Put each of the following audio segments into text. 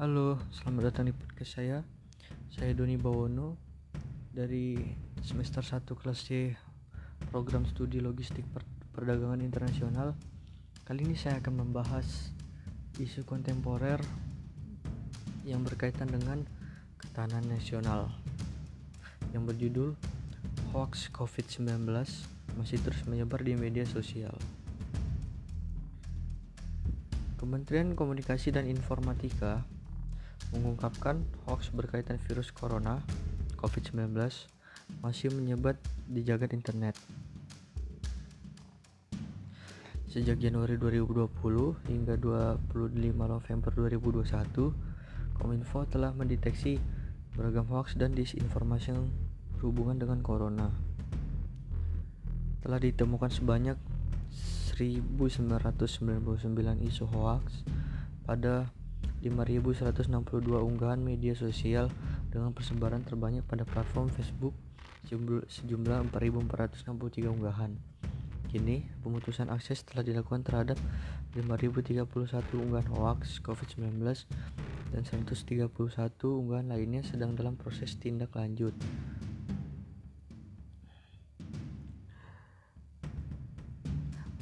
Halo, selamat datang di podcast saya. Saya Doni Bawono dari semester 1 kelas C program studi logistik per perdagangan internasional. Kali ini saya akan membahas isu kontemporer yang berkaitan dengan ketahanan nasional yang berjudul Hoax COVID-19 masih terus menyebar di media sosial. Kementerian Komunikasi dan Informatika mengungkapkan hoax berkaitan virus corona COVID-19 masih menyebar di jagat internet. Sejak Januari 2020 hingga 25 November 2021, Kominfo telah mendeteksi beragam hoax dan disinformasi yang berhubungan dengan corona. Telah ditemukan sebanyak 1999 isu hoax pada 5162 unggahan media sosial dengan persebaran terbanyak pada platform Facebook sejumlah 4463 unggahan. Kini, pemutusan akses telah dilakukan terhadap 5031 unggahan hoax COVID-19 dan 131 unggahan lainnya sedang dalam proses tindak lanjut.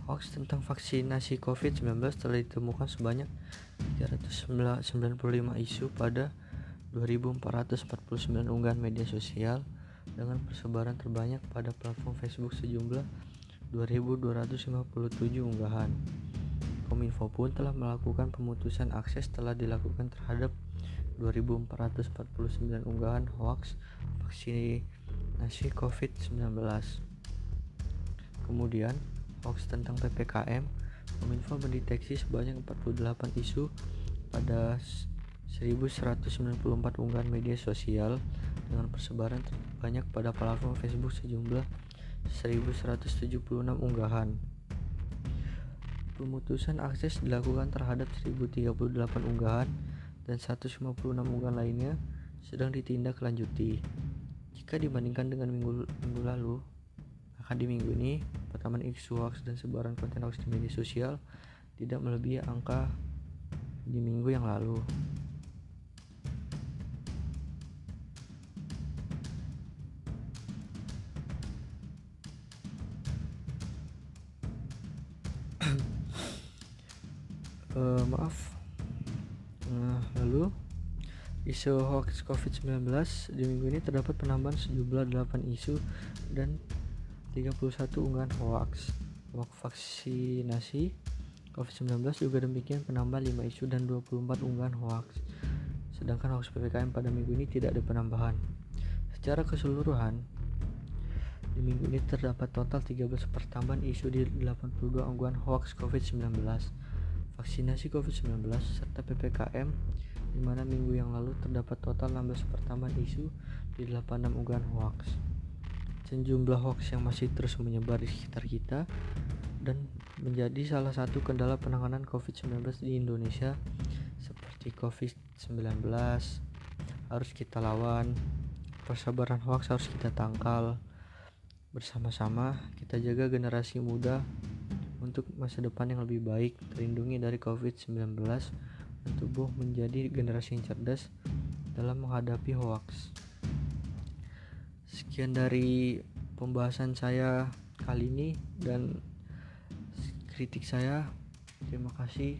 Hoax tentang vaksinasi COVID-19 telah ditemukan sebanyak 395 isu pada 2449 unggahan media sosial dengan persebaran terbanyak pada platform Facebook sejumlah 2257 unggahan. Kominfo pun telah melakukan pemutusan akses telah dilakukan terhadap 2449 unggahan hoax vaksinasi COVID-19. Kemudian, hoax tentang PPKM, Kominfo mendeteksi sebanyak 48 isu pada 1194 unggahan media sosial dengan persebaran terbanyak pada platform Facebook sejumlah 1176 unggahan. Pemutusan akses dilakukan terhadap 1038 unggahan dan 156 unggahan lainnya sedang ditindaklanjuti. Jika dibandingkan dengan minggu, minggu lalu, akan di minggu ini pertama isu hoax dan sebaran konten hoax di media sosial tidak melebihi angka di minggu yang lalu. uh, maaf nah lalu isu hoax COVID-19 di minggu ini terdapat penambahan sejumlah 8 isu dan 31 unggahan hoax hoax vaksinasi COVID-19 juga demikian penambah 5 isu dan 24 unggahan hoax. Sedangkan hoax PPKM pada minggu ini tidak ada penambahan. Secara keseluruhan di minggu ini terdapat total 13 pertambahan isu di 82 unggahan hoax COVID-19 vaksinasi COVID-19 serta PPKM di mana minggu yang lalu terdapat total 16 pertambahan isu di 86 unggahan hoax dan jumlah hoax yang masih terus menyebar di sekitar kita dan menjadi salah satu kendala penanganan COVID-19 di Indonesia seperti COVID-19 harus kita lawan persebaran hoax harus kita tangkal. Bersama-sama kita jaga generasi muda untuk masa depan yang lebih baik terlindungi dari COVID-19 dan tubuh menjadi generasi yang cerdas dalam menghadapi hoax sekian dari pembahasan saya kali ini dan kritik saya terima kasih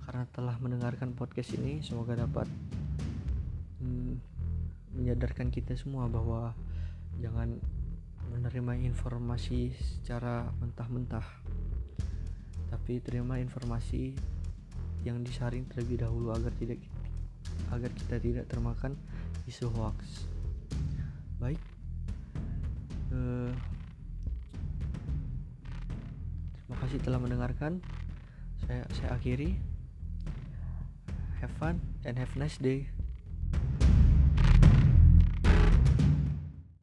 karena telah mendengarkan podcast ini. Semoga dapat mm, menyadarkan kita semua bahwa jangan menerima informasi secara mentah-mentah tapi terima informasi yang disaring terlebih dahulu agar tidak agar kita tidak termakan isu hoax baik uh, terima kasih telah mendengarkan. Saya saya akhiri. Have fun and have nice day